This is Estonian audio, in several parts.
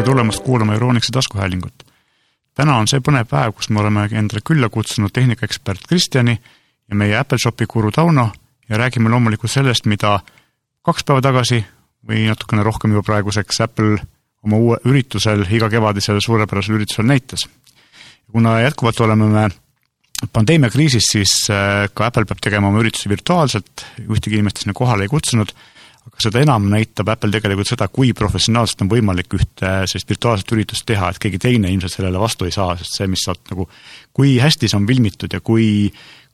tere tulemast kuulama Euronixi taskuhäälingut. täna on see põnev päev, kus me oleme endale külla kutsunud tehnikaekspert Kristjani ja meie Apple Shopi guru Tauno ja räägime loomulikult sellest, mida kaks päeva tagasi või natukene rohkem juba praeguseks Apple oma uue üritusel, igakevadisel suurepärasel üritusel näitas. kuna jätkuvalt oleme me pandeemiakriisis, siis äh, ka Apple peab tegema oma üritusi virtuaalselt, ühtegi inimest sinna kohale ei kutsunud, aga seda enam näitab Apple tegelikult seda, kui professionaalselt on võimalik ühte sellist virtuaalset üritust teha, et keegi teine ilmselt sellele vastu ei saa, sest see, mis sealt nagu, kui hästi see on filmitud ja kui,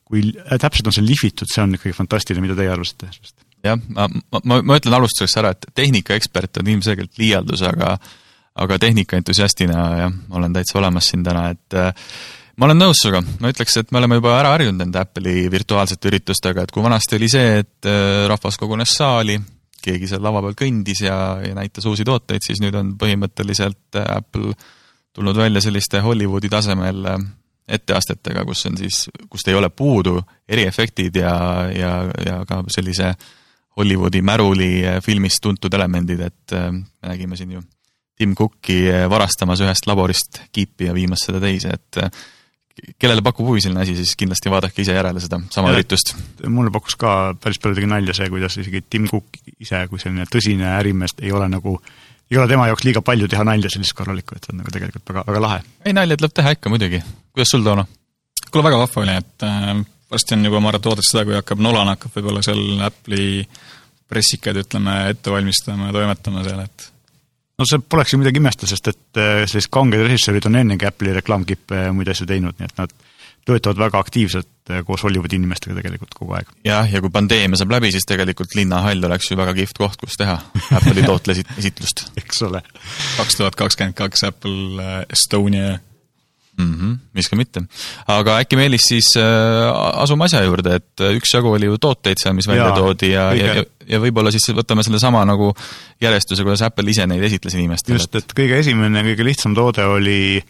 kui täpselt on see lihvitud, see on ikkagi fantastiline, mida teie arvasite sellest? jah, ma, ma, ma ütlen alustuseks ära, et tehnikaekspert on ilmselgelt liialdus, aga aga tehnikaentusiastina jah, olen täitsa olemas siin täna, et äh, ma olen nõus sinuga, ma ütleks, et me oleme juba ära harjunud nende Apple'i virtuaalsete üritustega, et kui vanasti oli see, et äh, rahvas kogunes saali, keegi seal lava peal kõndis ja, ja näitas uusi tooteid, siis nüüd on põhimõtteliselt äh, Apple tulnud välja selliste Hollywoodi tasemel äh, etteastetega, kus on siis, kust ei ole puudu eriefektid ja, ja, ja ka sellise Hollywoodi märuli filmist tuntud elemendid, et me nägime siin ju Tim Cooki varastamas ühest laborist kiipi ja viimas seda teise, et kellele pakub huvi selline asi, siis kindlasti vaadake ise järele seda sama ja, üritust. mulle pakkus ka päris palju tegi nalja see, kuidas isegi Tim Cook ise kui selline tõsine ärimees ei ole nagu, ei ole tema jaoks liiga palju teha nalja sellist korralikku, et see on nagu tegelikult väga, väga lahe. ei, nalja tuleb teha ikka muidugi. kuidas sul, Toono? kuule, väga vahva oli, et äh, varsti on juba, ma arvan, et oodata seda, kui hakkab, Nolan hakkab võib-olla seal Apple'i pressikaid, ütleme, ette valmistama ja toimetama seal, et no see poleks ju midagi imestada, sest et äh, sellised kanged režissöörid on ennegi Apple'i reklaamkippe ja muid asju teinud, nii et nad töötavad väga aktiivselt äh, koos Hollywoodi inimestega tegelikult kogu aeg. jah, ja kui pandeemia saab läbi, siis tegelikult linnahall oleks ju väga kihvt koht, kus teha Apple'i tootle esitlust. eks ole. kaks tuhat kakskümmend kaks Apple äh, Estonia mm. -hmm, miks ka mitte. aga äkki Meelis siis äh, asume asja juurde, et äh, üksjagu oli ju tooteid seal, mis välja Jaa, toodi ja, ja, ja, võib-olla siis võtame sellesama nagu järjestuse, kuidas Apple ise neid esitles inimestele. just, et kõige esimene, kõige lihtsam toode oli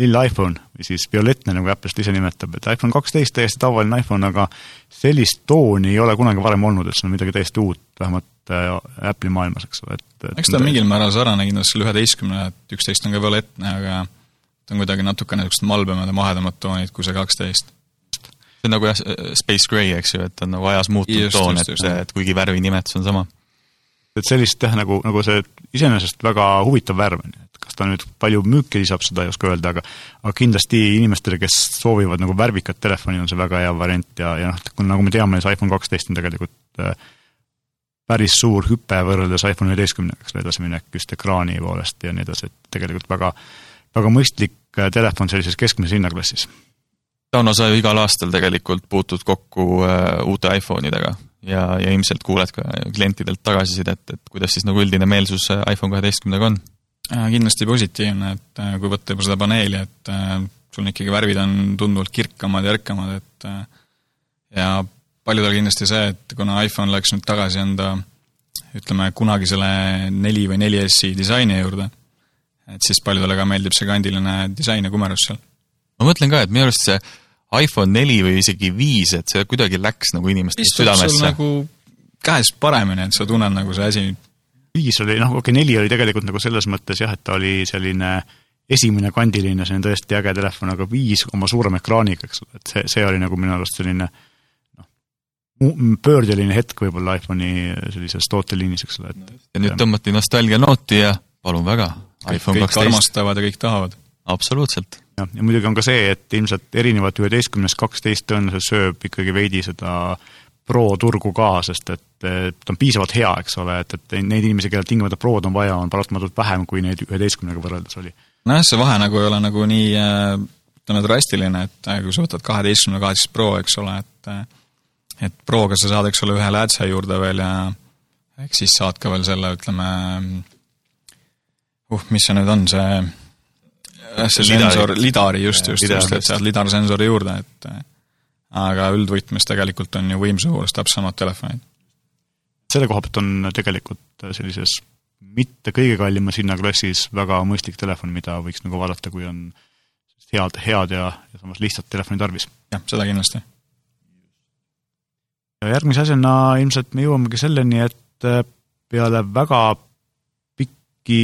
lill iPhone või siis violettne, nagu Apple seda ise nimetab, et iPhone kaksteist, täiesti tavaline iPhone, aga sellist tooni ei ole kunagi varem olnud, et see on midagi täiesti uut, vähemalt äh, Apple'i maailmas, eks ole, et eks ta mingil määral sarnane kindlasti selle üheteistkümne, et üksteist on ka violettne, aga on kuidagi natukene niisugused malbemad ja mahedamad toonid kui see kaksteist. see on nagu jah, Space Gray, eks ju, et on nagu ajas muutunud just, toon, et, et kuigi värvinimetus on sama. et sellist jah, nagu, nagu see iseenesest väga huvitav värv on ju, et kas ta nüüd palju müüki lisab, seda ei oska öelda, aga aga kindlasti inimestele, kes soovivad nagu värvikat telefoni, on see väga hea variant ja, ja noh, nagu me teame, see iPhone kaksteist on tegelikult äh, päris suur hüpe võrreldes iPhone üheteistkümnega, eks ole, edasiminek just ekraani poolest ja nii edasi, et tegelikult väga väga mõistlik telefon sellises keskmises hinnaklassis. Tauno, sa ju igal aastal tegelikult puutud kokku äh, uute iPhone idega ja, ja ilmselt kuuled ka klientidelt tagasisidet, et kuidas siis nagu üldine meelsus äh, iPhone kaheteistkümnega on? kindlasti positiivne, et kui võtta juba seda paneeli, et sul on ikkagi värvid on tunduvalt kirkamad ja ärkamad, et ja paljudel kindlasti see, et kuna iPhone läks nüüd tagasi enda ütleme, kunagisele neli või 4S-i disaini juurde et siis paljudele ka meeldib see kandiline disain ja kumerus seal. ma mõtlen ka, et minu arust see iPhone neli või isegi viis, et see kuidagi läks nagu inimeste südamesse. nagu käes paremini, et sa tunned nagu see asi viis oli, noh, okei okay,, neli oli tegelikult nagu selles mõttes jah, et ta oli selline esimene kandiline, selline tõesti äge telefon, aga viis oma suurema ekraaniga, eks ole, et see, see oli nagu minu arust selline noh, pöördeline hetk võib-olla iPhone'i sellises tooteliinis, eks ole, et ja nüüd tõmmati nostalgianooti ja palun väga, kõik, kõik armastavad ja kõik tahavad. absoluutselt. jah, ja muidugi on ka see, et ilmselt erinevalt üheteistkümnest kaksteist tõenäoliselt sööb ikkagi veidi seda Pro turgu ka, sest et ta on piisavalt hea, eks ole, et, et neid inimesi, kellel tingimata Prod on vaja, on paratamatult vähem, kui neid üheteistkümnega võrreldes oli. nojah, see vahe nagu ei ole nagu nii äh, ütleme, drastiline, et äh, kui sa võtad kaheteistkümne kaheteist Pro, eks ole, et äh, et Proga sa saad, eks ole, ühe läätse juurde veel ja eks siis saad ka veel selle, ütleme, uh, mis see nüüd on, see see sensor, lidari just, just, just, et sealt lidarsensori juurde, et aga üldvõtmes tegelikult on ju võimsuse poolest täpselt samad telefonid. selle koha pealt on tegelikult sellises mitte kõige kallimas hinnaklassis väga mõistlik telefon, mida võiks nagu vaadata, kui on head, head ja, ja samas lihtsat telefoni tarvis. jah, seda kindlasti. ja järgmise asjana ilmselt me jõuamegi selleni, et peale väga pikki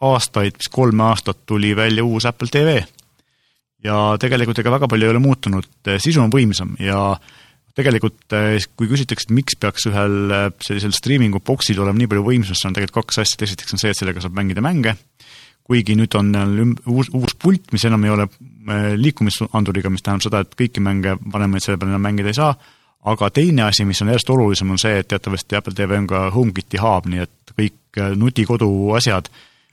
aastaid, vist kolme aastat tuli välja uus Apple TV. ja tegelikult ega väga palju ei ole muutunud, sisu on võimsam ja tegelikult kui küsitakse, et miks peaks ühel sellisel streaming'u boksil olema nii palju võimsust, on tegelikult kaks asja, esiteks on see, et sellega saab mängida mänge, kuigi nüüd on uus, uus pult, mis enam ei ole liikumisanduriga, mis tähendab seda, et kõiki mänge vanemaid selle peale enam mängida ei saa, aga teine asi, mis on järjest olulisem, on see, et teatavasti Apple TV on ka HomeKiti hub, nii et kõik äh, nutikodu asjad,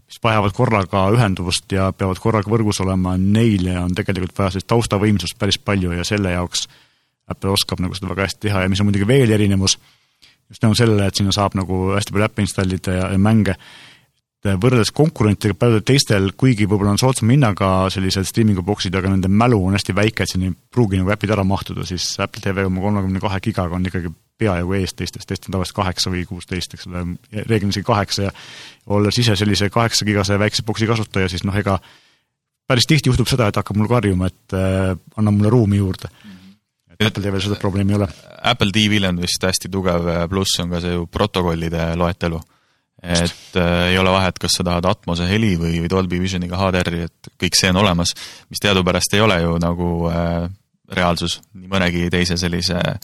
mis vajavad korraga ühenduvust ja peavad korraga võrgus olema, neile on tegelikult vaja sellist taustavõimsust päris palju ja selle jaoks Apple oskab nagu seda väga hästi teha ja mis on muidugi veel erinevus, just tänu sellele, et sinna saab nagu hästi palju äppe installida ja, ja mänge, võrreldes konkurentidega paljudel teistel, kuigi võib-olla on soodsama hinnaga sellised streaming'u boksid, aga nende mälu on hästi väike, et sinna ei pruugi nagu äpid ära mahtuda, siis Apple TV oma kolmekümne kahe gigaga on ikkagi peaaegu ees teistest, teised on tavaliselt kaheksa või kuusteist, eks ole, reeglina isegi kaheksa ja olles ise sellise kaheksa gigase väikse boksi kasutaja, siis noh, ega päris tihti juhtub seda, et hakkab mul karjuma, et äh, anna mulle ruumi juurde. et Apple TV-l seda probleemi ei ole. Apple TV-l on vist hästi tugev pluss, on ka see ju protokollide loetelu et äh, ei ole vahet, kas sa tahad Atmose heli või, või Dolby Visioniga HDR-i, et kõik see on olemas, mis teadupärast ei ole ju nagu äh, reaalsus nii mõnegi teise sellise äh,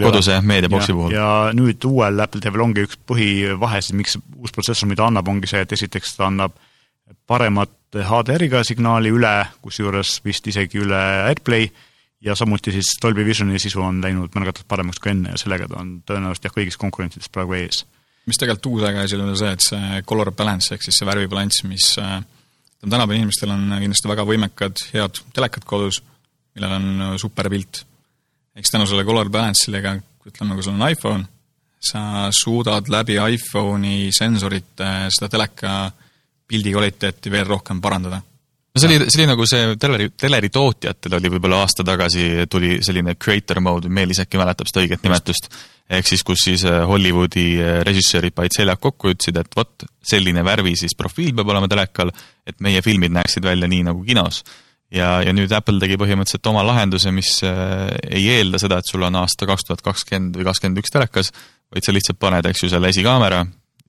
koduse meediaboksi puhul. ja nüüd uuel Apple TV-l ongi üks põhivahe siis, miks uus protsessor, mida annab, ongi see, et esiteks ta annab paremat HDR-iga signaali üle, kusjuures vist isegi üle AirPlay, ja samuti siis Dolby Visioni sisu on läinud märgatavalt paremaks kui enne ja sellega ta on tõenäoliselt jah, kõigist konkurentidest praegu ees mis tegelikult uus äge asi on see, et see color balance ehk siis see värvibalanss, mis äh, tänapäeval inimestel on kindlasti väga võimekad, head telekad kodus, millel on äh, super pilt. Eks tänu selle color balance'iga, ütleme, kui sul on iPhone, sa suudad läbi iPhone'i sensorite seda teleka pildi kvaliteeti veel rohkem parandada. No see oli, see oli nagu see teleri, teleri tootjatel oli võib-olla aasta tagasi tuli selline creator mode, Meelis äkki mäletab seda õiget nimetust, ehk siis, kus siis äh, Hollywoodi äh, režissöörid panid seljad kokku, ütlesid, et vot, selline värvi siis profiil peab olema telekal, et meie filmid näeksid välja nii nagu kinos. Ja, ja nüüd Apple tegi põhimõtteliselt oma lahenduse, mis äh, ei eelda seda, et sul on aasta kaks tuhat kakskümmend või kakskümmend üks telekas, vaid sa lihtsalt paned, eks ju, selle esikaamera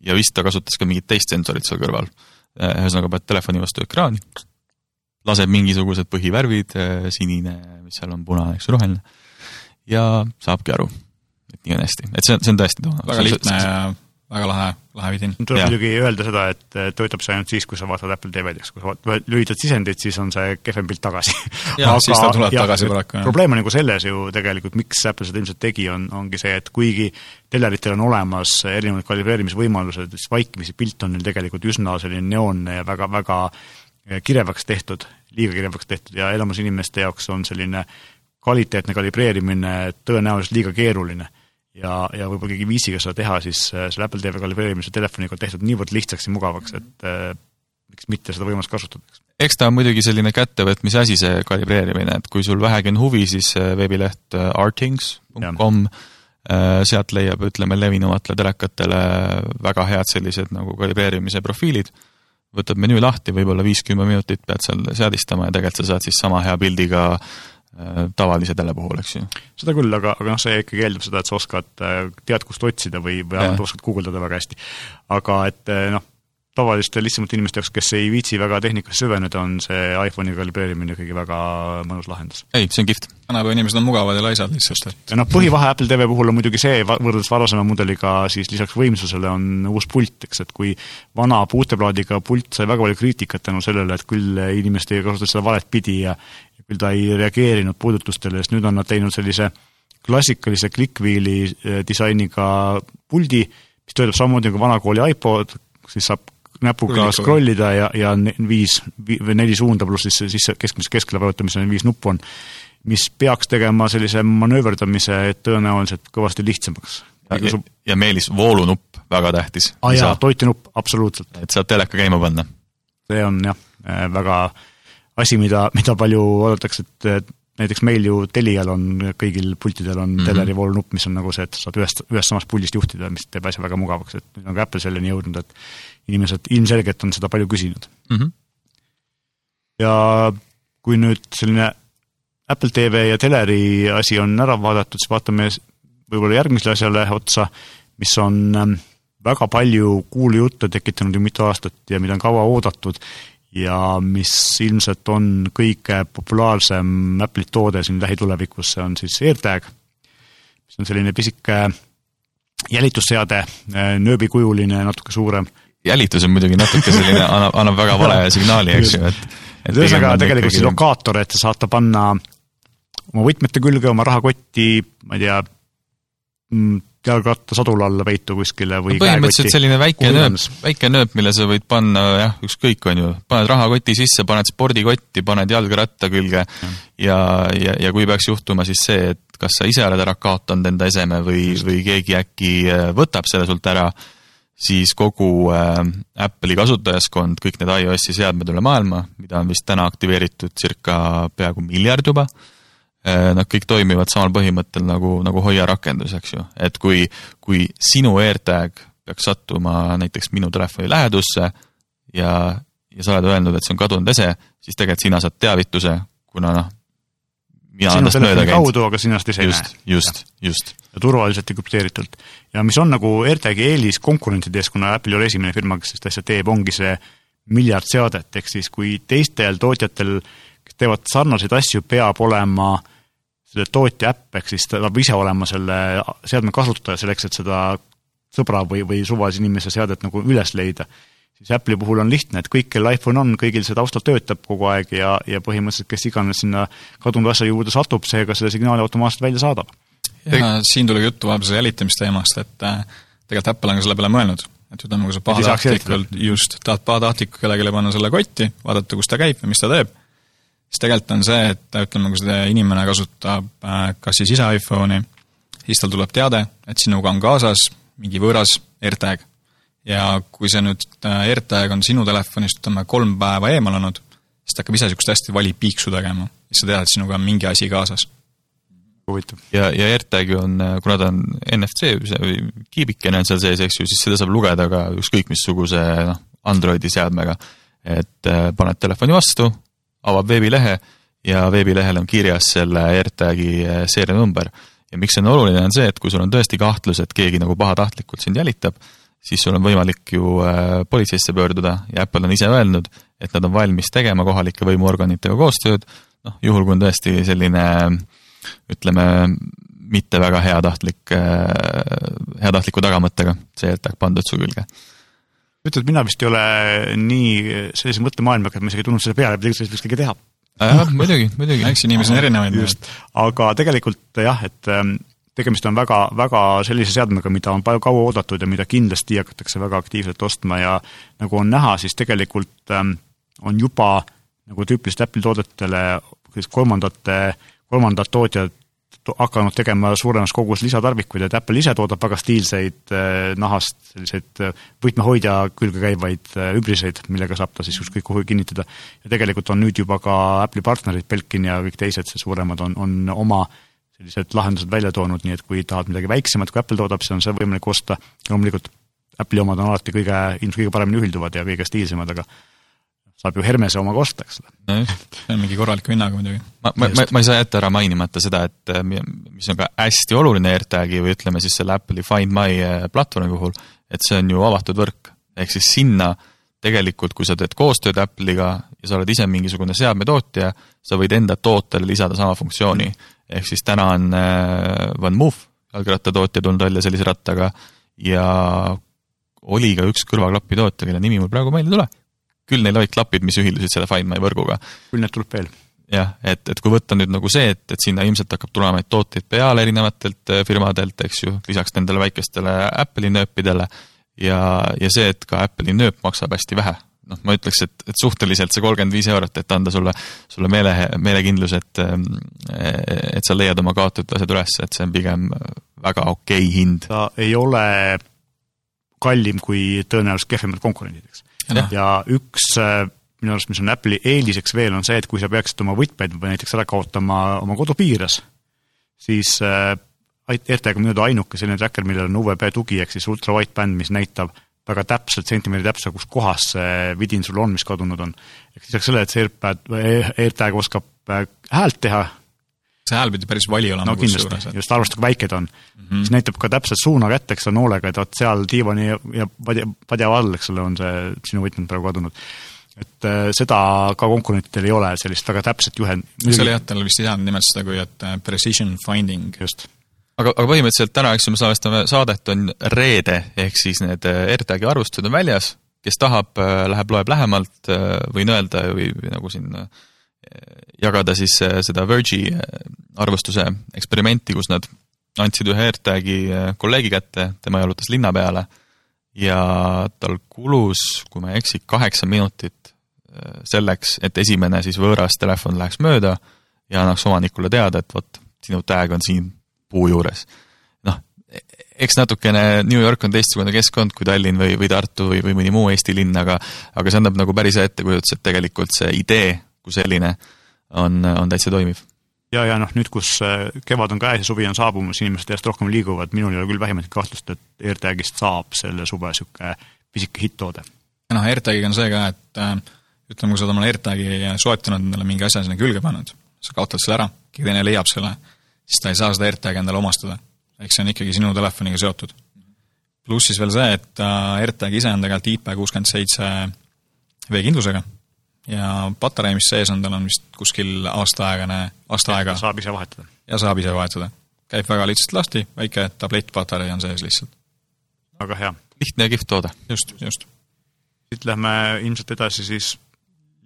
ja vist ta kasutas ka mingit teist sensorit seal kõrval. ühesõnaga, paned telefoni vastu ekraani, laseb mingisugused põhivärvid, sinine, mis seal on, punane, eks ju, roheline, ja saabki aru et nii on hästi, et see on, see on tõesti väga lihtne ja väga lahe, lahe vidin. tuleb muidugi öelda seda, et töötab see ainult siis, kui sa vaatad Apple TV-d, eks, kui sa lülitad sisendit, siis on see kehvem pilt tagasi. jaa, siis ta tuleb ja, tagasi paraku, jah. probleem on nagu selles ju tegelikult, miks Apple seda ilmselt tegi, on, ongi see, et kuigi teleritel on olemas erinevad kalibreerimisvõimalused, siis vaikimisi pilt on neil tegelikult üsna selline neoonne ja väga, väga kirevaks tehtud, liiga kirevaks tehtud ja enamus inimeste jaoks on selline kvaliteetne kalibreerimine tõenäoliselt liiga keeruline. Ja, ja võib-olla keegi viisiga seda teha, siis äh, selle Apple TV kalibreerimise telefoniga on tehtud niivõrd lihtsaks ja mugavaks, et äh, miks mitte seda võimalust kasutada, eks. eks ta on muidugi selline kättevõtmise asi, see kalibreerimine, et kui sul vähegi on huvi, siis äh, veebileht artings.com sealt leiab, ütleme, levinumatele telekatele väga head sellised nagu kalibreerimise profiilid, võtad menüü lahti, võib-olla viis-kümme minutit pead seal seadistama ja tegelikult sa saad siis sama hea pildiga äh, Äh, tavalise tele puhul, eks ju. seda küll, aga, aga noh, see ikkagi eeldab seda, et sa oskad, äh, tead, kust otsida või, või vähemalt oskad guugeldada väga hästi. aga et äh, noh, tavaliste lihtsamate inimeste jaoks, kes ei viitsi väga tehnikasse süveneda, on see iPhone'i kalibreerimine ikkagi väga mõnus lahendus. ei, see on kihvt. tänapäeva inimesed on mugavad ja laisad lihtsalt, et ja noh, põhivahe Apple TV puhul on muidugi see, võrreldes varasema mudeliga, siis lisaks võimsusele on uus pult, eks, et kui vana puuteplaadiga pult sai väga palju kriitikat tänu sellele, et küll inimesed ei kasuta seda valet pidi ja küll ta ei reageerinud puudutustele, sest nüüd on nad teinud sellise klassikalise click-wheel'i eh, disainiga puldi, mis töötab samamoodi nagu vanakooli iPod, siis saab näpuga scroll ida ja, ja viis või neli suunda pluss siis, siis keskmise keskele vajutamisel viis nuppu on, mis peaks tegema sellise manööverdamise tõenäoliselt kõvasti lihtsamaks. ja, ja, ja Meelis, voolunupp, väga tähtis. aa jaa, toitenupp, absoluutselt. et saad teleka käima panna. see on jah, eh, väga asi, mida, mida palju oodatakse, et näiteks meil ju Telial on, kõigil pultidel on mm -hmm. teleri voolunupp, mis on nagu see, et saad ühest, ühest samast puldist juhtida, mis teeb asja väga mugavaks, et nüüd on ka Apple selleni jõudnud, et inimesed ilmselgelt on seda palju küsinud mm. -hmm. ja kui nüüd selline Apple TV ja teleri asi on ära vaadatud, siis vaatame võib-olla järgmisele asjale otsa, mis on ähm, väga palju kuulujutte tekitanud ju mitu aastat ja mida on kaua oodatud ja mis ilmselt on kõige populaarsem Apple'i toode siin lähitulevikus, see on siis AirTag, mis on selline pisike jälitusseade, nööbikujuline, natuke suurem. jälitus on muidugi natuke selline, annab, annab väga vale signaali, eks ju, et et ühesõnaga tegelikult ikkagi... siis lokaator, et sa saad ta panna oma võtmete külge, oma rahakotti, ma ei tea, mm, jalgratta sadula alla peitu kuskile või no põhimõtteliselt selline väike nööp, väike nööp, mille sa võid panna jah, ükskõik, on ju, paned rahakoti sisse, paned spordikotti, paned jalgratta külge ja, ja, ja, ja kui peaks juhtuma siis see, et kas sa ise oled ära kaotanud enda eseme või, või keegi äkki äh, võtab selle sult ära, siis kogu äh, Apple'i kasutajaskond, kõik need iOS-i seadmed üle maailma, mida on vist täna aktiveeritud circa peaaegu miljard juba äh,, nad kõik toimivad samal põhimõttel nagu, nagu Hoia rakendus, eks ju, et kui, kui sinu AirTag peaks sattuma näiteks minu telefoni lähedusse ja, ja sa oled öelnud, et see on kadunud ese, siis tegelikult sina saad teavituse, kuna noh, mina sinu telefoni kaudu, aga sinast ise ei näe. just, just. ja turvaliselt ja krüpteeritult. ja mis on nagu AirTagi eelis konkurentide ees, kuna Apple ei ole esimene firma, kes sellist asja teeb, ongi see miljard seadet, ehk siis kui teistel tootjatel, kes teevad sarnaseid asju, peab olema selle tootja äpp, ehk siis ta peab ise olema selle seadme kasutaja selleks, et seda sõbra või, või suvalise inimese seadet nagu üles leida. Siis Apple'i puhul on lihtne, et kõik, kel iPhone on, kõigil see taustal töötab kogu aeg ja, ja põhimõtteliselt kes iganes sinna kadunud asja juurde satub, see ka selle signaali automaatselt välja saadab. ja siin tuli juttu vahepeal jälitamisteemast, et äh, tegelikult Apple on ka selle peale mõelnud, et ütleme, kui sa pahatahtlikult, just, tahad pahatahtlikult kellelegi panna selle kotti, vaadata, kus ta käib ja mis ta teeb, siis tegelikult on see, et ütleme, kui see inimene kasutab äh, kas siis ise iPhone'i, siis tal tuleb teade, et sinuga on kaasas mingi võõras AirTag ja kui see nüüd äh, AirTag on sinu telefonist, ütleme, kolm päeva eemal olnud, siis ta hakkab ise niisugust hästi vali piiksu tegema, siis sa tead, et sinuga on mingi asi kaasas. huvitav. ja, ja AirTag on, äh, kuna ta on NFC või kiibikene on seal sees, eks ju, siis seda saab lugeda ka ükskõik missuguse noh, Androidi seadmega. et paned telefoni vastu, avab veebilehe ja veebilehel on kirjas selle AirTagi seerianumber. ja miks see on oluline, on see, et kui sul on tõesti kahtlus, et keegi nagu pahatahtlikult sind jälitab, siis sul on võimalik ju äh, politseisse pöörduda ja Apple on ise öelnud, et nad on valmis tegema kohalike võimuorganitega koostööd, noh, juhul kui on tõesti selline ütleme, mitte väga heatahtlik, äh, heatahtliku tagamõttega see AirTag pandud su külge. Ütled, mina vist ei ole nii sellise mõttemaailmaga, et ma isegi ei tulnud selle peale, et tegelikult sellist võiks keegi teha. jah, muidugi, muidugi. eks inimesi on erinevaid. just, aga tegelikult jah, et ähm, tegemist on väga, väga sellise seadmega, mida on palju kaua oodatud ja mida kindlasti hakatakse väga aktiivselt ostma ja nagu on näha, siis tegelikult ähm, on juba nagu tüüpiliselt Apple'i toodetele kolmandate, kolmandad tootjad hakanud tegema suuremas kogus lisatarvikuid, et Apple ise toodab väga stiilseid äh, nahast selliseid äh, võtmehoidja külge käivaid äh, übriseid, millega saab ta siis ükskõik kuhu kinnitada. ja tegelikult on nüüd juba ka Apple'i partnerid, Belkin ja kõik teised suuremad on, on oma sellised lahendused välja toonud, nii et kui tahad midagi väiksemat, kui Apple toodab, siis on see võimalik osta, loomulikult Apple'i omad on alati kõige, ilmselt kõige paremini ühilduvad ja kõige stiilsemad, aga saab ju Hermese omaga osta, eks ole. no just, see on mingi korraliku hinnaga muidugi. ma, ma, ma, ma ei saa jätta ära mainimata seda, et äh, mis on ka hästi oluline AirTagi või ütleme siis selle Apple'i Find My äh, platvormi puhul, et see on ju avatud võrk, ehk siis sinna tegelikult, kui sa teed koostööd Apple'iga ja sa oled ise mingisugune seadmetootja, sa võid enda tootele lisada sama funktsiooni ehk siis täna on Van Moof, jalgrattatootja tulnud välja sellise rattaga ja oli ka üks kõrvaklapi tootja, kelle nimi mul praegu meelde ei tule. Küll neil olid klapid, mis ühildusid selle Find My võrguga. küll need tuleb veel. jah, et, et kui võtta nüüd nagu see, et, et sinna ilmselt hakkab tulema neid tooteid peale erinevatelt äh, firmadelt, eks ju, lisaks nendele väikestele Apple'i nööpidele, ja, ja see, et ka Apple'i nööp maksab hästi vähe, noh, ma ütleks, et, et suhteliselt see kolmkümmend viis eurot, et anda sulle, sulle meele, meelekindlus, et et sa leiad oma kaotatud asjad üles, et see on pigem väga okei okay hind. ta ei ole kallim kui tõenäoliselt kehvemad konkurendid, eks. Ja üks minu arust, mis on Apple'i eeliseks veel, on see, et kui sa peaksid oma võtmeid näiteks ära kaotama oma kodu piires, siis AirTag on minu teada ainuke selline tracker, millel on UVB tugi, ehk siis ultra wideband, mis näitab väga täpselt, sentimeetri täpsusega, kus kohas see vidin sul on, mis kadunud on. ehk lisaks sellele, et see AirTag oskab äh, häält teha, see hääl pidi päris vali olema no kindlasti, just arvestada, kui väike ta on mm. -hmm. siis näitab ka täpselt suuna kätte, eks ole, noolega, et vot seal diivani ja padja, padja all, eks ole, on see sinu võtmed praegu kadunud. et äh, seda ka konkurentidel ei ole, sellist väga täpset juhend-. see oli jah, tal vist ei saanud nimetada seda kui, et äh, precision finding. just. aga, aga põhimõtteliselt täna, eks ju, me salvestame saadet, on reede, ehk siis need AirTagi arvustused on väljas, kes tahab, läheb, loeb lähemalt, võin öelda või, või nagu siin jagada siis äh, seda Verge'i äh, arvustuse eksperimenti, kus nad andsid ühe AirTagi äh, kolleegi kätte, tema jalutas linna peale ja tal kulus, kui ma ei eksi, kaheksa minutit selleks, et esimene siis võõras telefon läheks mööda ja annaks omanikule teada, et vot, sinu tag on siin puu juures. noh, eks natukene New York on teistsugune keskkond kui Tallinn või, või Tartu või, või mõni muu Eesti linn, aga aga see annab nagu päris hea ettekujutuse, et tegelikult see idee kui selline on, on täitsa toimiv. ja, ja noh, nüüd, kus äh, kevad on käes ja suvi on saabumas, inimesed järjest rohkem liiguvad, minul ei ole küll vähimatki kahtlust, et AirTagist saab selle suve niisugune pisike hitt-toode. noh, AirTagiga on see ka, et äh, ütleme, kui sa oled omale AirTagi soetanud, endale mingi asja sinna külge pannud, sa kaotad selle ära, keegi teine leiab selle, siis ta ei saa seda AirTagi endale omastada. ehk see on ikkagi sinu telefoniga seotud. pluss siis veel see, et äh, AirTag ise on tegelikult IP67 veekindlusega ja patarei, mis sees on, tal on vist kuskil aastaaegane, aasta aega. saab ise vahetada. ja saab ise vahetada. käib väga lihtsalt lahti, väike tablettpatarei on sees lihtsalt. väga hea. lihtne ja kihvt toode. just, just. siit lähme ilmselt edasi siis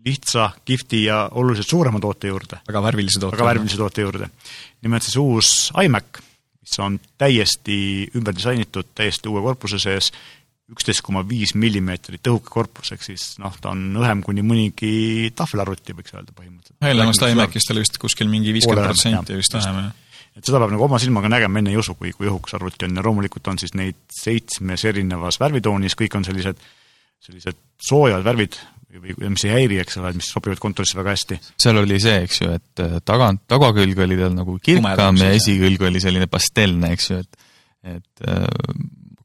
lihtsa, kihvti ja oluliselt suurema toote juurde. väga värvilise toote. väga värvilise toote juurde. nimelt siis uus iMac, mis on täiesti ümber disainitud, täiesti uue korpuse sees üksteist koma viis millimeetrit õhuke korpus, ehk siis noh, ta on õhem kuni mõnigi tahvelarvuti, võiks öelda põhimõtteliselt. eelnevast iMacist oli vist kuskil mingi viiskümmend protsenti vist vähem, jah. et seda peab nagu oma silmaga nägema, enne ei usu, kui, kui õhukas arvuti on ja loomulikult on siis neid seitsmes erinevas värvitoonis, kõik on sellised, sellised soojad värvid või, mis ei häiri, eks ole, mis sobivad kontorisse väga hästi. seal oli see, eks ju, et äh, tagant, tagakülg oli tal nagu kirkam ja esikülg oli selline pastellne, eks ju, et et äh,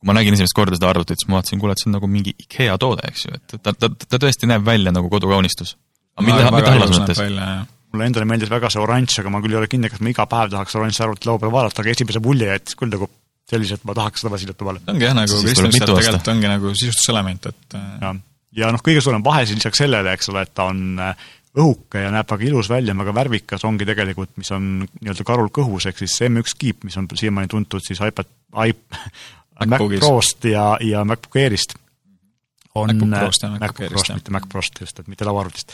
kui ma nägin esimest korda seda arvutit, siis ma vaatasin, kuule, et see on nagu mingi IKEA toode, eks ju, et ta, ta, ta tõesti näeb välja nagu kodukaunistus. aga mitte, mitte halvas mõttes. mulle endale meeldis väga see oranž, aga ma küll ei ole kindel, kas ma iga päev tahaks oranži arvutit laua peal vaadata, aga esimese mulje jättis küll nagu sellise, et ma tahaks seda siia tuvale. ongi jah, nagu Kristjan ütles, et tegelikult ongi nagu sisustuselement, et äh, ja, ja noh, kõige suurem vahe siis lisaks sellele, eks ole, et ta on äh, õhuke ja näeb väga ilus välja, väga värvikas, ongi tegelikult, mis on nii-öelda karul kõhus, ehk siis see M1 kiip, mis on siiamaani tuntud siis iPad, iP-, Mac Prost ja, ja MacBook Airist on MacBook Prost ja MacBook Prost, mitte Mac Prost just, et mitte lauaarvutist.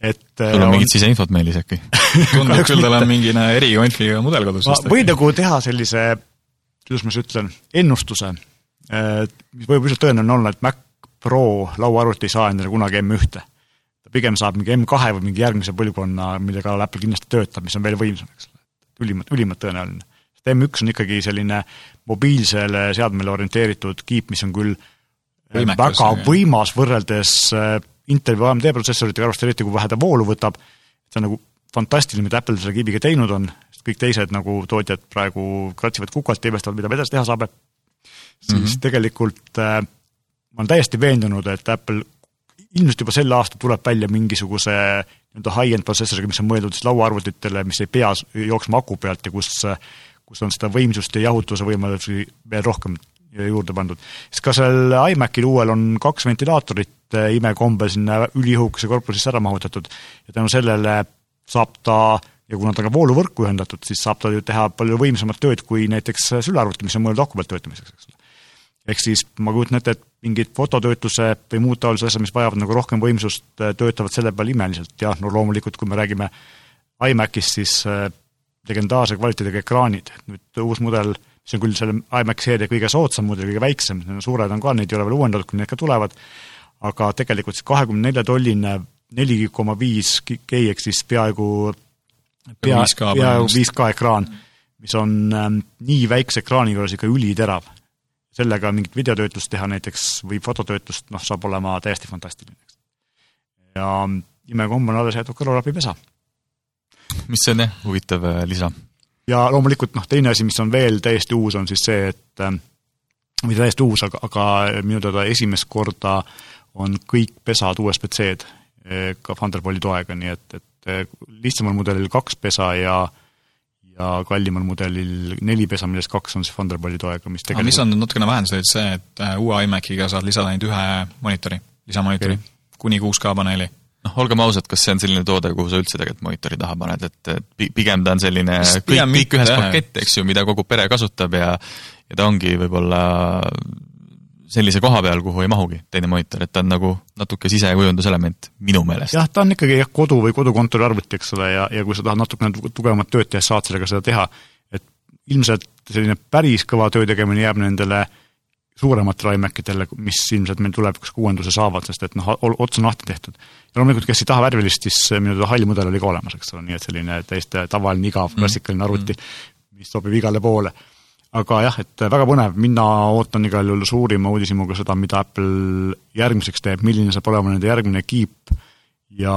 et sul on mingit siseinfot meilis äkki? tundub küll, tal on mingi erikonfiga mudel kodus. ma võin nagu teha sellise, kuidas ma siis ütlen, ennustuse, mis võib üsna tõenäoline olla, et Mac Pro lauaarvuti ei saa endale kunagi M1-te. ta pigem saab mingi M2 või mingi järgmise põlvkonna, mille kallal Apple kindlasti töötab, mis on veel võimsam, eks ole. ülimalt, ülimalt tõenäoline sest M1 on ikkagi selline mobiilsele seadmele orienteeritud kiip, mis on küll äh, Võimekas, väga jah. võimas võrreldes äh, Inteli või AMD protsessoritega, arvestades eriti, kui vähe ta voolu võtab, see on nagu fantastiline, mida Apple selle kiibiga teinud on, sest kõik teised nagu tootjad praegu kratsivad kukalt ja imestavad, mida edasi teha saab, siis mm -hmm. tegelikult äh, ma olen täiesti veendunud, et Apple ilmselt juba sel aastal tuleb välja mingisuguse nii-öelda high-end protsessoriga, mis on mõeldud siis lauaarvutitele, mis ei pea jooksma aku pealt ja kus kus on seda võimsust ja jahutuse võimalusi veel rohkem juurde pandud. siis ka seal iMacil uuel on kaks ventilaatorit eh, imekombel sinna üliõhukese korpusesse ära mahutatud ja tänu sellele saab ta ja kuna ta on ka vooluvõrku ühendatud, siis saab ta ju teha palju võimsamat tööd kui näiteks sülearvuti, mis on mõeldud aku pealt töötamiseks, eks ole. ehk siis ma kujutan ette, et mingid fototöötluse või muud taolised asjad, mis vajavad nagu rohkem võimsust, eh, töötavad selle peal imeliselt ja no loomulikult, kui me räägime iMacist, siis eh, legendaarse kvaliteediga ekraanid, nüüd uus mudel, mis on küll selle iMac seeria kõige soodsam mudel, kõige väiksem, suured on ka, neid ei ole veel uuendatud, kui need ka tulevad, aga tegelikult see kahekümne nelja tolline neli koma viis G ehk siis peaaegu pea, peaaegu 5K ekraan, mis on ähm, nii väikse ekraani juures ikka üliterav. sellega mingit videotöötlust teha näiteks või fototöötlust, noh, saab olema täiesti fantastiline. ja imekomm on alles jäetud kõrvalapipesa mis on jah, huvitav äh, lisa. ja loomulikult noh, teine asi, mis on veel täiesti uus, on siis see, et äh, või täiesti uus, aga, aga minu teada esimest korda on kõik pesad USB-C-d äh, ka Thunderbolti toega, nii et, et lihtsamal mudelil kaks pesa ja ja kallimal mudelil neli pesa, millest kaks on siis Thunderbolti toega, mis tegelikult aga mis on natukene vähendus, oli see, et uue iMaciga saad lisada ainult ühe monitori, lisamonitori okay., kuni 6K paneeli noh, olgem ausad, kas see on selline toode, kuhu sa üldse tegelikult monitori taha paned, et, pigem ta on selline kõik, kõik ühes pakett, eks ju, mida kogu pere kasutab ja ja ta ongi võib-olla sellise koha peal, kuhu ei mahugi teine monitor, et ta on nagu natuke sisekujunduselement minu meelest. jah, ta on ikkagi jah, kodu või kodukontori arvuti, eks ole, ja, ja kui sa tahad natukene tugevamat tööd teha, saad sellega seda teha. et ilmselt selline päris kõva töö tegemine jääb nendele suurematele iMacidele, mis ilmselt meil tulevikus ka uuenduse saavad, sest et noh, ots on lahti tehtud. ja loomulikult, kes ei taha värvilist, siis minu teada hall mudel oli ka olemas, eks ole, nii et selline täiesti tavaline igav mm. klassikaline arvuti mm., mis sobib igale poole aga jah, et väga põnev, mina ootan igal juhul suurima uudishimuga seda, mida Apple järgmiseks teeb, milline saab olema nende järgmine kiip ja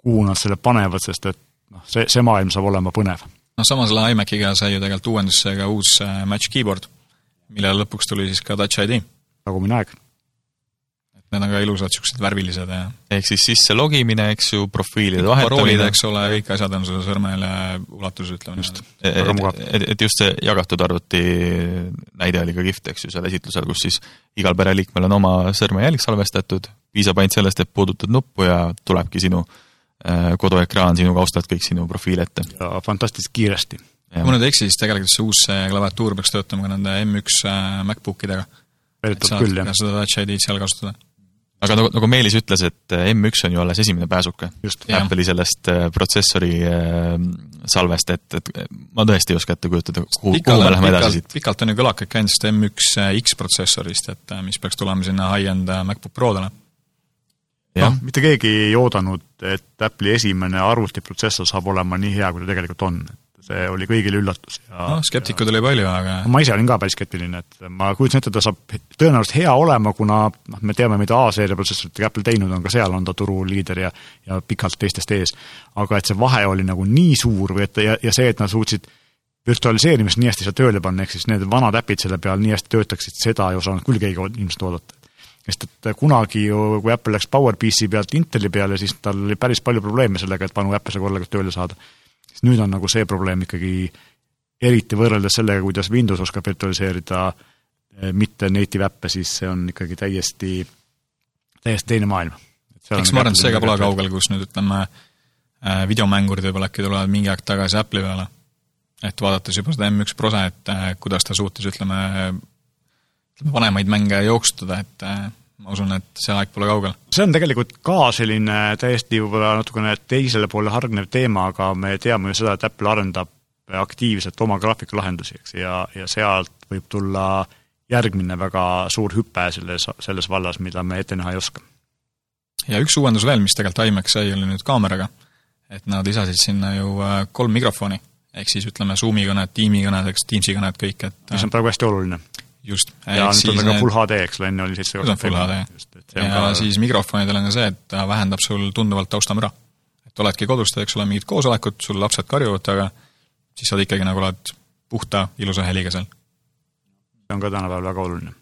kuhu nad selle panevad, sest et noh, see, see maailm saab olema põnev. noh, sama selle iMaciga sai ju tegelikult uuendusse ka uus äh, Match Keyboard, millele lõpuks tuli siis ka Touch ID. tagumine aeg need on ka ilusad, niisugused värvilised ja ehk siis sisse logimine, eks ju, profiilide vahetamine. eks ole, kõik asjad on sul sõrmele ulatuses, ütleme niimoodi. et, et, et just see jagatud arvuti näide oli ka kihvt, eks ju, seal esitlusel, kus siis igal pereliikmel on oma sõrmejälg salvestatud, piisab ainult sellest, et puudutad nuppu ja tulebki sinu äh, koduekraan sinu kaustalt kõik sinu profiili ette. ja fantastiliselt kiiresti. Kui ma nüüd ei eksi, siis tegelikult see uus klaviatuur peaks töötama ka nende M1 äh, MacBookidega. et saad ka seda Touch ID-d seal kasutada. Aga nagu, nagu Meelis ütles, et äh, M1 on ju alles esimene pääsuke. Apple'i sellest äh, protsessori äh, salvest, et, et ma tõesti ei oska ette kujutada, kuhu, kuhu me läheme edasi siit. pikalt on ju kõlakaid käinud sellest M1 X protsessorist, et mis peaks tulema sinna high-end MacBook Prodele. noh, mitte keegi ei oodanud, et Apple'i esimene arvutiprotsessor saab olema nii hea, kui ta tegelikult on, et see oli kõigile üllatus ja noh, skeptikuid oli palju, aga ma ise olin ka päris skeptiline, et ma kujutasin ette, ta saab tõenäoliselt hea olema, kuna noh, me teame, mida A-seeria protsessoritega Apple teinud on, ka seal on ta turuliider ja ja pikalt teistest ees. aga et see vahe oli nagu nii suur või et ja, ja see, et nad suutsid virtualiseerimist nii hästi seal tööle panna, ehk siis need vanad äpid selle peal nii hästi töötaksid, seda ei osanud küll keegi ilmselt oodata sest et kunagi ju, kui Apple läks PowerPC pealt Inteli peale, siis tal oli päris palju probleeme sellega, et vanu äppe seal korralikult tööle saada siis nüüd on nagu see probleem ikkagi eriti võrreldes sellega, kuidas Windows oskab virtualiseerida eh, mitte native äppe, siis see on ikkagi täiesti, täiesti teine maailm. eks ma arvan, et see ka pole kaugel, kus nüüd ütleme, eh, videomängurid võib-olla äkki tulevad mingi aeg tagasi Apple'i peale. et vaadates juba seda M1 Prosa, et eh, kuidas ta suutis, ütleme, ütleme vanemaid mänge jooksutada, et ma usun, et see aeg pole kaugel. see on tegelikult ka selline täiesti võib-olla natukene teisele poole hargnev teema, aga me teame ju seda, et Apple arendab aktiivselt oma graafikulahendusi, eks, ja, ja sealt võib tulla järgmine väga suur hüpe selles, selles vallas, mida me ette näha ei oska. ja üks uuendus veel, mis tegelikult iMac sai, oli nüüd kaameraga. et nad lisasid sinna ju äh, kolm mikrofoni, ehk siis ütleme, Zoomi kõned, Team'i kõned, eks, Teamsi kõned, kõik, et mis on praegu hästi oluline just. ja nüüd on ta ka full HD, eks ole, enne oli nüüd on full HD. ja ka... siis mikrofonidel on ka see, et ta vähendab sul tunduvalt taustamüra. et oledki kodus, eks ole, mingid koosolekud, sul lapsed karjuvad taga, siis saad ikkagi nagu oled puhta ilusa heliga seal. see on ka tänapäeval väga oluline.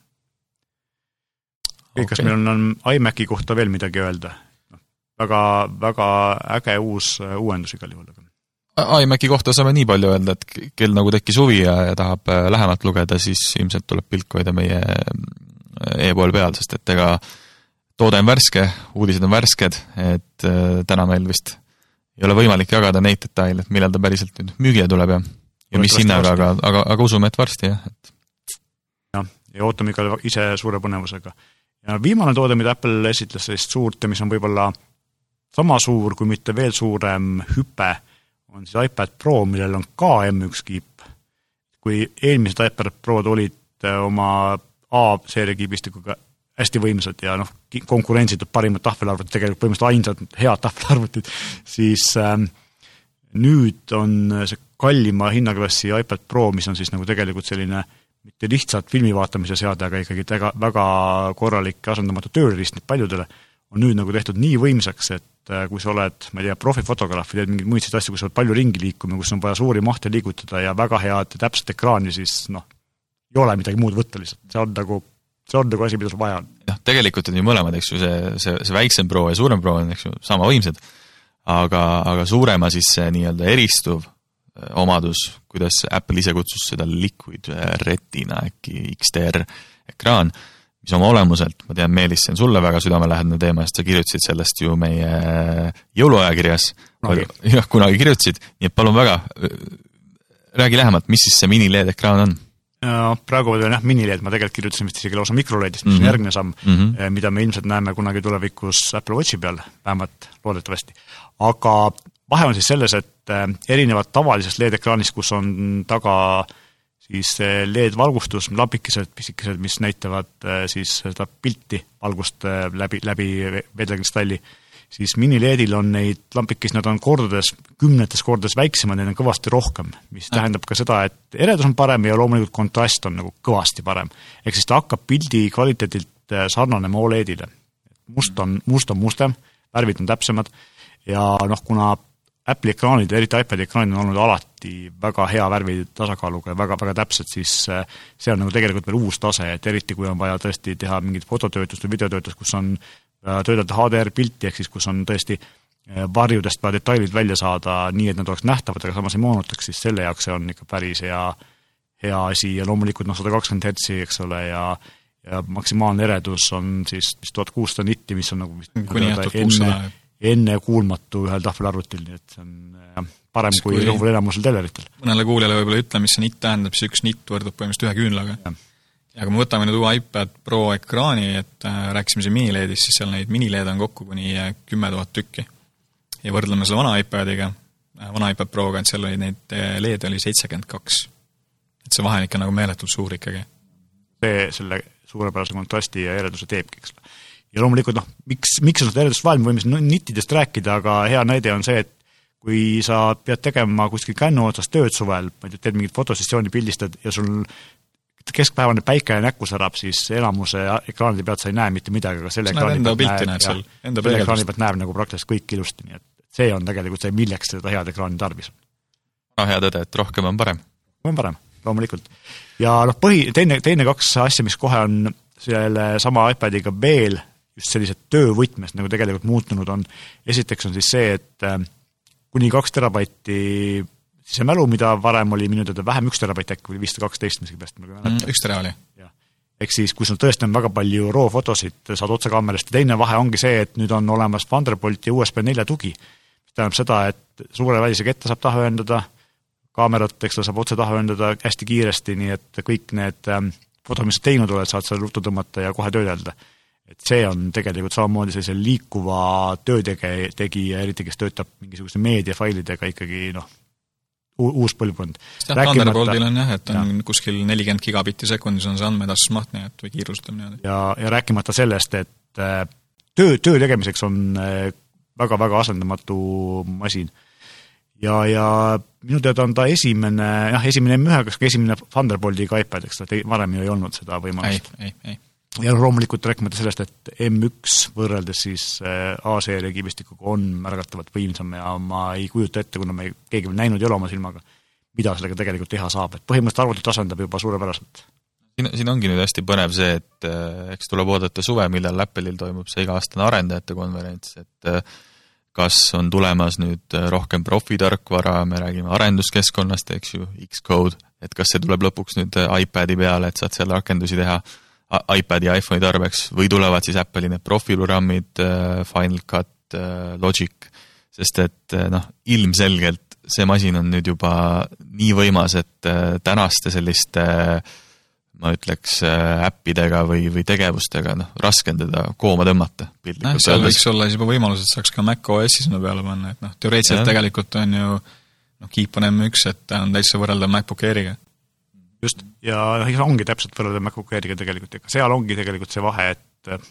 Okay. kas meil on, on iMaci kohta veel midagi öelda? noh, väga, väga äge uus äh, uuendus igal juhul, aga iMaci kohta saame nii palju öelda, et kel nagu tekkis huvi ja, ja tahab äh, lähemalt lugeda, siis ilmselt tuleb pilku hoida meie äh, e-pool peal, sest et ega toode on värske, uudised on värsked, et äh, täna meil vist ei ole võimalik jagada neid detaile, et millal ta päriselt nüüd müügile tuleb ja ja mis hinnaga, aga, aga, aga usume, et varsti jah, et jah, ja ootame ikka ise suure põnevusega. ja viimane toode, mida Apple esitles sellist suurt ja mis on võib-olla sama suur, kui mitte veel suurem hüpe on siis iPad Pro, millel on ka M1 kiip. kui eelmised iPad Prod olid äh, oma A-seeria kiibistikuga hästi võimsad ja noh, konkurentsitud parimad tahvelarvutid, tegelikult põhimõtteliselt ainsad head tahvelarvutid, siis ähm, nüüd on see kallima hinnaklassi iPad Pro, mis on siis nagu tegelikult selline mitte lihtsalt filmi vaatamise seade, aga ikkagi väga, väga korralik asendamatu tööriist paljudele, on nüüd nagu tehtud nii võimsaks, et äh, kui sa oled, ma ei tea, profifotograaf või teed mingeid muid asju, kus sa oled palju ringi liikuma, kus on vaja suuri mahte liigutada ja väga head ja täpset ekraani, siis noh, ei ole midagi muud võtta lihtsalt, see on nagu, see on nagu asi, mida sul vaja on. jah, tegelikult on ju mõlemad, eks ju, see, see, see väiksem Pro ja suurem Pro on, eks ju, sama võimsad, aga, aga suurema siis see nii-öelda eristuv omadus, kuidas Apple ise kutsus seda Liquid Retina äkki XDR ekraan, mis oma olemuselt, ma tean, Meelis, see on sulle väga südamelähedane teema, sest sa kirjutasid sellest ju meie jõuluajakirjas Kunagi. jah, kunagi kirjutasid, nii et palun väga, räägi lähemalt, mis siis see mini-LED ekraan on? praegu veel jah, minileed, ma tegelikult kirjutasin vist isegi lausa mikroleedist, mis mm -hmm. Mhm. on järgmine samm Mhm. mm, -hmm. mida me ilmselt näeme kunagi tulevikus Apple Watchi peal, vähemalt loodetavasti. aga vahe on siis selles, et äh, erinevalt tavalisest LED-ekraanist, kus on taga siis äh, LED-valgustus, lambikesed, pisikesed, mis näitavad äh, siis seda pilti valgust äh, läbi, läbi vedelkristalli, siis mini-LED-il on neid lambikesi, nad on kordades, kümnetes kordades väiksemad, neid on kõvasti rohkem, mis tähendab ka seda, et eredus on parem ja loomulikult kontrast on nagu kõvasti parem. ehk siis ta hakkab pildi kvaliteedilt äh, sarnanema Oledile. must on, must on mustem, värvid on täpsemad ja noh, kuna Apple'i ekraanid, eriti iPadi ekraanid on olnud alati väga hea värvi tasakaaluga ja väga-väga täpsed, siis äh, see on nagu tegelikult veel uus tase, et eriti kui on vaja tõesti teha mingit fototöötlust või videotöötlust, kus on äh, töödelda HDR-pilti, ehk siis kus on tõesti äh, varjudest vaja detailid välja saada nii, et nad oleks nähtavad, aga samas ei moonutaks, siis selle jaoks see on ikka päris hea, hea asi ja loomulikult noh, sada kakskümmend hertsi, eks ole, ja ja maksimaalne eredus on siis vist tuhat kuussada nitti, mis on nagu vist kuni jah, tuhat kuussada. Ennekuulmatu ühel tahvelarvutil, nii et see on jah, parem kui kui- rõhul enamusel teleritel. mõnele kuulajale võib-olla ütle, mis see nitt tähendab, siis üks nitt võrdub põhimõtteliselt ühe küünlaga. Ja kui me võtame nüüd uue iPad Pro ekraani, et äh, rääkisime siin minileedist, siis seal neid minileede on kokku kuni äh, kümme tuhat tükki. ja võrdleme selle vana iPadiga, vana iPad Proga, et seal oli neid äh, LED oli seitsekümmend kaks. et see vahe on ikka nagu meeletult suur ikkagi. see selle suurepärase kontrasti ja ereduse teebki, eks ole. Ja loomulikult noh, miks, miks on seda eredust vaja, me võime siin nittidest rääkida, aga hea näide on see, et kui sa pead tegema kuskil kännu otsas tööd suvel, ma ei tea, teed mingit fotosessiooni, pildistad ja sul keskpäevane päike näkku särab, siis enamuse ekraanide pealt sa ei näe mitte midagi, aga selle ekraani pealt pilti näed, seal, enda ekraani pealt näeb nagu praktiliselt kõik ilusti, nii et see on tegelikult see, milleks seda head ekraani tarvis on. väga hea tõde, et rohkem on parem. on parem, loomulikult. ja noh, põhi, teine, teine kaks asja, mis kohe on selle sama iPadiga veel just sellised töövõtmes nagu tegelikult muutunud on, esiteks on siis see, et äh, kuni kaks terabaiti sisemälu, mida varem oli minu teada vähem, üks terabatt äkki või viissada kaksteist miskipärast, ma ei mäleta üks tere oli. ehk siis, kui sul tõesti on väga palju RAW-fotosid, saad otsekaamerast ja teine vahe ongi see, et nüüd on olemas Thunderbolt ja USB nelja tugi. mis tähendab seda, et suure välisega ette saab taha ühendada, kaamerat, eks ta saab otse taha ühendada hästi kiiresti, nii et kõik need ähm, fotod, mis sa teinud oled, saad selle ruttu tõmmata ja kohe töödelda. Et see on tegelikult samamoodi sellise liikuva töötege-, tegija, eriti kes töötab mingisuguste meediafailidega ikkagi noh, uus põlvkond. jah, Thunderboltil on jah, et on ja. kuskil nelikümmend gigabitti sekundis on see andmeedastusmaht, nii et või kiirus ütleme niimoodi. ja, ja rääkimata sellest, et äh, töö, töö tegemiseks on äh, väga-väga asendamatu masin. ja, ja minu teada on ta esimene, jah, esimene M1, kas ka esimene Thunderboltiga iPad, eks ta, varem ju ei olnud seda ei võimalust., ei, ei. Ja loomulikult rääkimata sellest, et M1 võrreldes siis äh, A-seeria kibistikuga on märgatavalt võimsam ja ma ei kujuta ette, kuna me keegi veel näinud ei ole oma silmaga, mida sellega tegelikult teha saab, et põhimõtteliselt arvutit asendab juba suurepäraselt. siin, siin ongi nüüd hästi põnev see, et äh, eks tuleb oodata suve, millal Apple'il toimub see iga-aastane arendajate konverents, et äh, kas on tulemas nüüd äh, rohkem profitarkvara, me räägime arenduskeskkonnast, eks ju, Xcode, et kas see tuleb lõpuks nüüd äh, iPadi peale, et saad seal rakendusi teha iPadi ja iPhone'i tarbeks või tulevad siis Apple'i need profiprogrammid, Final Cut, Logic, sest et äh, noh, ilmselgelt see masin on nüüd juba nii võimas, et äh, tänaste selliste ma ütleks äh, äppidega või, või tegevustega noh, raske on teda kooma tõmmata piltlikult seal võiks olla siis juba võimalus, et saaks ka Mac OS-i sinna peale panna, et noh, teoreetiliselt tegelikult on ju noh, Keep on M1, et ta on täitsa võrreldav MacBook Airiga. Just, ja noh, ongi täpselt võrreldav MacBook Airiga tegelikult ka seal ongi tegelikult see vahe, et äh,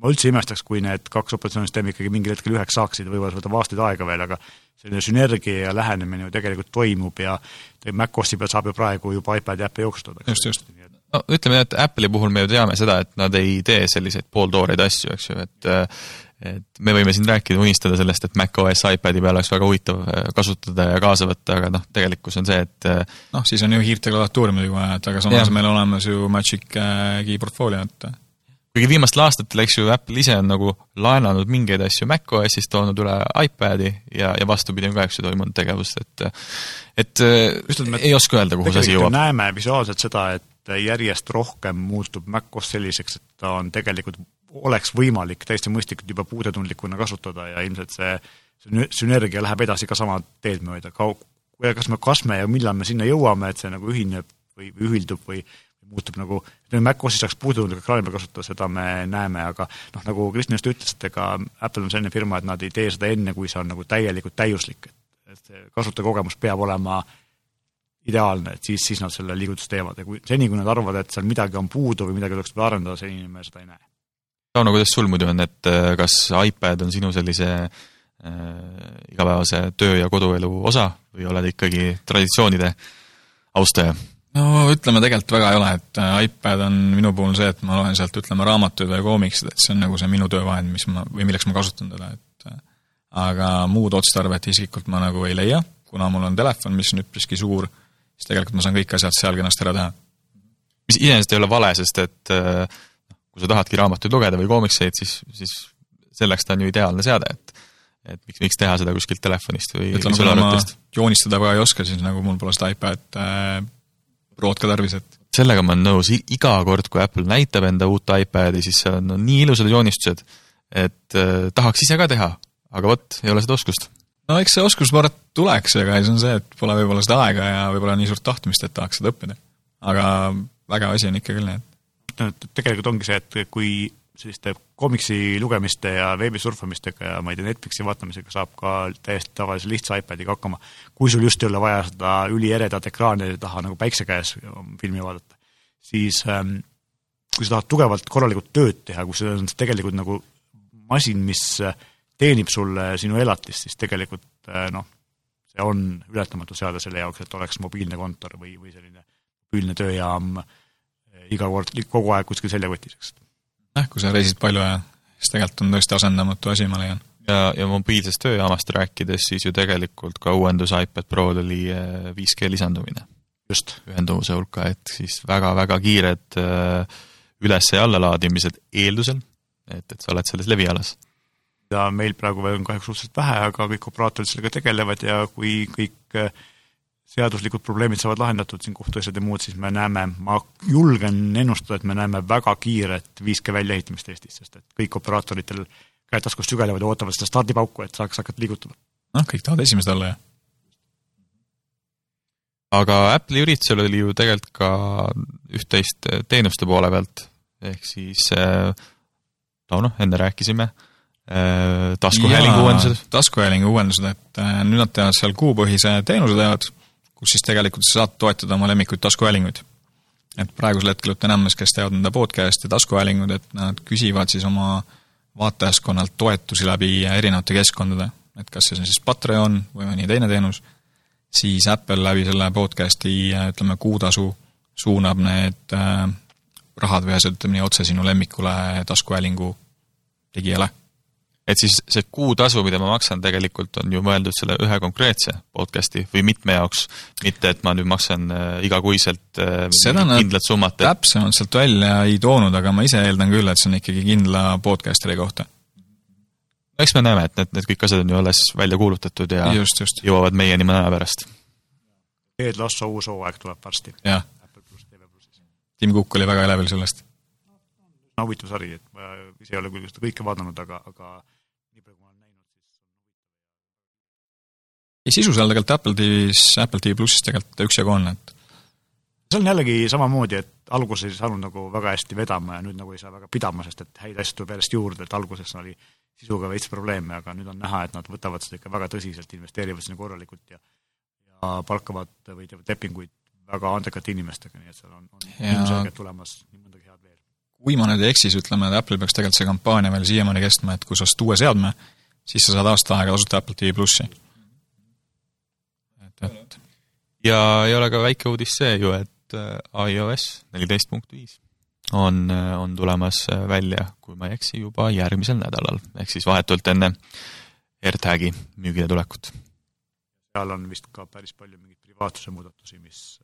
ma üldse ei imestaks, kui need kaks operatsioonisüsteemi ikkagi mingil hetkel üheks saaksid, võib-olla see võtab aastaid aega veel, aga selline sünergia ja lähenemine ju tegelikult toimub ja MacOS-i peal saab ju praegu juba iPadi äppe jooksutada. Just, just. no ütleme, et Apple'i puhul me ju teame seda, et nad ei tee selliseid pooltooreid asju, eks ju, et et me võime siin rääkida, unistada sellest, et macOS iPadi peal oleks väga huvitav äh, kasutada ja kaasa võtta, aga noh, tegelikkus on see, et äh, noh, siis on ju hiirte klaviatuuri muidugi vaja, et aga samas Jah. meil olemas ju Magic äh, Key portfolio, et kuigi viimastel aastatel, eks ju, Apple ise on nagu laenanud mingeid asju macOS-ist, toonud üle iPadi ja, ja vastupidi on ka, eks ju, toimunud tegevust, et et et ei oska öelda, kuhu see asi jõuab. näeme visuaalselt seda, et järjest rohkem muutub macOS selliseks, et ta on tegelikult, oleks võimalik täiesti mõistlikult juba puudetundlikuna kasutada ja ilmselt see sünergia läheb edasi ka sama teed mööda, kas me, kas me ja millal me sinna jõuame, et see nagu ühineb või ühildub või muutub nagu, ütleme, Mac-OS-i saaks puudutundliku ekraani peal kasutada, seda me näeme, aga noh, nagu Kristjan just ütles, et ega Apple on selline firma, et nad ei tee seda enne, kui see on nagu täielikult täiuslik, et et see kasutajakogemus peab olema ideaalne, et siis, siis nad selle liigutuse teevad ja kui seni, kui nad arvavad, et seal midagi on puudu või midagi tuleks veel arendada, seni me seda ei näe. Tauno, kuidas sul muidu on, et äh, kas iPad on sinu sellise äh, igapäevase töö- ja koduelu osa või oled ikkagi traditsioonide austaja? no ütleme, tegelikult väga ei ole, et äh, iPad on minu puhul see, et ma loen sealt, ütleme, raamatuid või koomiksid, et see on nagu see minu töövahend, mis ma, või milleks ma kasutan teda, et äh, aga muud otstarvet isiklikult ma nagu ei leia, kuna mul on telefon, mis on üpriski suur, siis tegelikult ma saan kõik asjad seal kenasti ära teha. mis iseenesest ei ole vale, sest et äh, kui sa tahadki raamatuid lugeda või koomikseid, siis, siis selleks ta on ju ideaalne seade, et et miks, miks teha seda kuskilt telefonist või ütleme, kui ma joonistada väga ei oska, siis nagu mul pole seda iPad äh, Prod ka tarvis, et sellega ma olen nõus, iga kord, kui Apple näitab enda uut iPadi, siis seal on no, nii ilusad joonistused, et äh, tahaks ise ka teha, aga vot, ei ole seda oskust. no eks see oskus, ma arvan, et tuleks, aga siis on see, et pole võib-olla seda aega ja võib-olla nii suurt tahtmist, et tahaks seda õppida. aga vägev asi on ikka küll, et no tegelikult ongi see, et kui selliste komiksi lugemiste ja veebi surfamistega ja ma ei tea, Netflixi vaatamisega saab ka täiesti tavalise lihtsa iPadiga hakkama, kui sul just ei ole vaja seda ülieredat ekraani taha nagu päikse käes filmi vaadata, siis ähm, kui sa tahad tugevalt korralikult tööd teha, kui see on tegelikult nagu masin, mis teenib sulle sinu elatist, siis tegelikult äh, noh, see on ületamatu seade selle jaoks, et oleks mobiilne kontor või, või selline mobiilne tööjaam äh, iga kord, kogu aeg kuskil seljakotis, eks jah, kui sa reisid palju ja siis tegelikult on tõesti asendamatu asi, ma leian. ja, ja mobiilsest tööjaamast rääkides, siis ju tegelikult ka uuendus iPad Prol oli 5G eh, lisandumine. just. ühenduvuse hulka, et siis väga-väga kiired eh, üles- ja allalaadimised eeldusel, et, et sa oled selles levialas ja meil praegu veel on kahjuks suhteliselt vähe, aga kõik operaatorid sellega tegelevad ja kui kõik äh, seaduslikud probleemid saavad lahendatud, siin kohtuasjad ja muud, siis me näeme, ma julgen ennustada, et me näeme väga kiiret 5G väljaehitamist Eestis, sest et kõik operaatoritel käed taskust sügelevad ja ootavad seda stardipauku, et saaks hakata liigutama. noh, kõik tahavad esimesed olla, jah. aga Apple'i üritusel oli ju tegelikult ka üht-teist teenuste poole pealt, ehk siis äh, no noh, enne rääkisime äh,, taskuhäälingu uuendused. taskuhäälingu uuendused, et nüüd nad teevad seal kuupõhise teenuse teevad kus siis tegelikult sa saad toetada oma lemmikuid taskuhäälinguid. et praegusel hetkel ütlen Ämmes, kes teevad enda podcast'e taskuhäälingud, et nad küsivad siis oma vaatajaskonnalt toetusi läbi erinevate keskkondade, et kas see on siis Patreon või mõni teine teenus, siis Apple läbi selle podcast'i, ütleme, kuutasu suunab need äh, rahad või asjad, ütleme nii, otse sinu lemmikule taskuhäälingu tegijale et siis see kuutasu, mida ma maksan, tegelikult on ju mõeldud selle ühe konkreetse podcast'i või mitme jaoks, mitte et ma nüüd maksan äh, igakuiselt äh, seda kindlat summat et.... täpsemalt sealt välja ei toonud, aga ma ise eeldan küll, et see on ikkagi kindla podcast'i kohta. eks me näeme, et need, need kõik asjad on ju alles välja kuulutatud ja just, just. jõuavad meieni mõne aja pärast. Ted Lasso uus hooaeg tuleb varsti. jah. Tim Cook oli väga elevil sellest huvitav sari, et ma ise ei ole küll seda kõike vaadanud, aga, aga ei, sisu seal tegelikult Apple TV-s, Apple TV plussis tegelikult üksjagu on, et see on jällegi samamoodi, et alguses ei saanud nagu väga hästi vedama ja nüüd nagu ei saa väga pidama, sest et häid asju tuleb järjest juurde, et alguses oli sisuga veits probleeme, aga nüüd on näha, et nad võtavad seda ikka väga tõsiselt, investeerivad sinna korralikult ja ja palkavad või teevad lepinguid väga andekate inimestega, nii et seal on, on ilmselgelt tulemas nii mõndagi head veel. kui ma nüüd ei eksi, siis ütleme, et Apple'il peaks tegelikult see kampaania veel siiamaani kestma, et kui sa ostad uue seadme, siis sa saad aasta aega tasuta Apple TV plussi et ja ei ole ka väike uudis see ju, et äh, iOS neliteist punkt viis on, äh, on tulemas äh, välja, kui ma ei eksi, juba järgmisel nädalal, ehk siis vahetult enne AirTagi müügile tulekut. seal on vist ka päris palju mingeid privaatsuse muudatusi, mis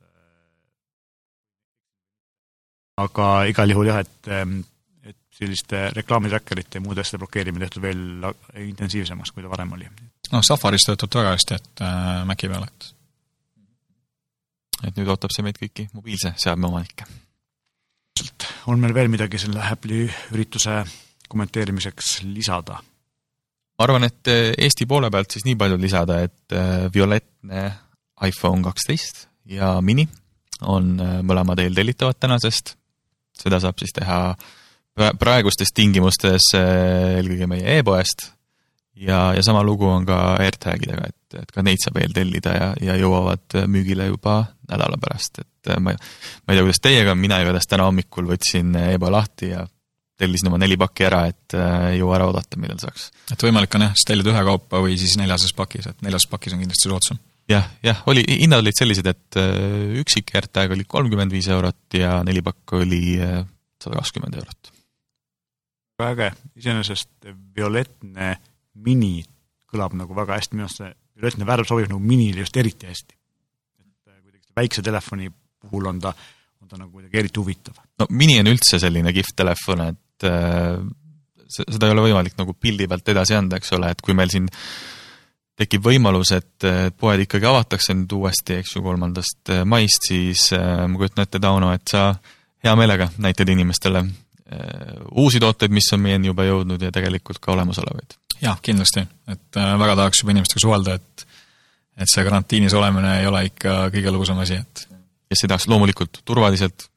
aga igal juhul jah, et, ähm, et selliste reklaamitrackerite ja muude asjade blokeerimine tehtud veel intensiivsemaks, kui ta varem oli. Noh, Safaris töötab ta väga hästi, et äh, Maci peal, et et nüüd ootab see meid kõiki mobiilse seadme omanikke. on meil veel midagi selle Apple'i ürituse kommenteerimiseks lisada? ma arvan, et äh, Eesti poole pealt siis nii palju lisada, et äh, violettne iPhone kaksteist ja mini on mõlemad eeltellitavad tänasest, seda saab siis teha praegustes tingimustes eelkõige meie e-poest ja, ja sama lugu on ka AirTagidega, et, et ka neid saab eeltellida ja, ja jõuavad müügile juba nädala pärast, et ma, ma ei tea, kuidas teiega on, mina igatahes täna hommikul võtsin e-poe lahti ja tellisin oma neli pakki ära, et ei jõua ära oodata, millal saaks. et võimalik on jah, siis tellida ühe kaupa või siis neljases pakis, et neljases pakis on kindlasti soodsam. Jah, jah, oli, hinnad olid sellised, et üksik AirTag oli kolmkümmend viis eurot ja neli pakk oli sada kakskümmend eurot. Väga äge, iseenesest violettne mini kõlab nagu väga hästi, minu arust see violettne värv sobib nagu minile just eriti hästi. et äh, kuidagi väikse telefoni puhul on ta, on ta nagu kuidagi eriti huvitav. no mini on üldse selline kihvt telefon, et äh, seda ei ole võimalik nagu pildi pealt edasi anda, eks ole, et kui meil siin tekib võimalus, et poed ikkagi avatakse nüüd uuesti, eks ju, kolmandast äh, maist, siis äh, ma kujutan ette, Tauno, et sa hea meelega näitad inimestele Äh, uusi tooteid, mis on meieni juba jõudnud ja tegelikult ka olemasolevaid. Jah, kindlasti, et äh, väga tahaks juba inimestega suhelda, et et see karantiinis olemine ei ole ikka kõige lõbusam asi, et kes ei tahaks, loomulikult turvaliselt,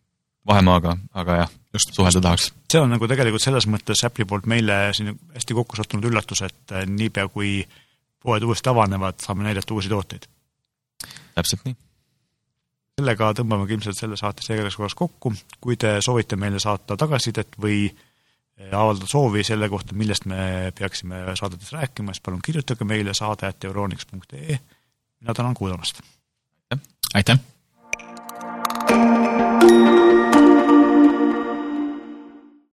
vahemaaga, aga jah, just suhelda tahaks. see on nagu tegelikult selles mõttes Apple'i poolt meile siin hästi kokku sattunud üllatus, et äh, niipea, kui poed uuesti avanevad, saame näidata uusi tooteid. täpselt nii sellega tõmbamegi ilmselt selle saate seekordeks korras kokku, kui te soovite meile saata tagasisidet või avaldada soovi selle kohta, millest me peaksime saadetes rääkima, siis palun kirjutage meile saade.euroniks.ee. mina tänan kuulamast! aitäh!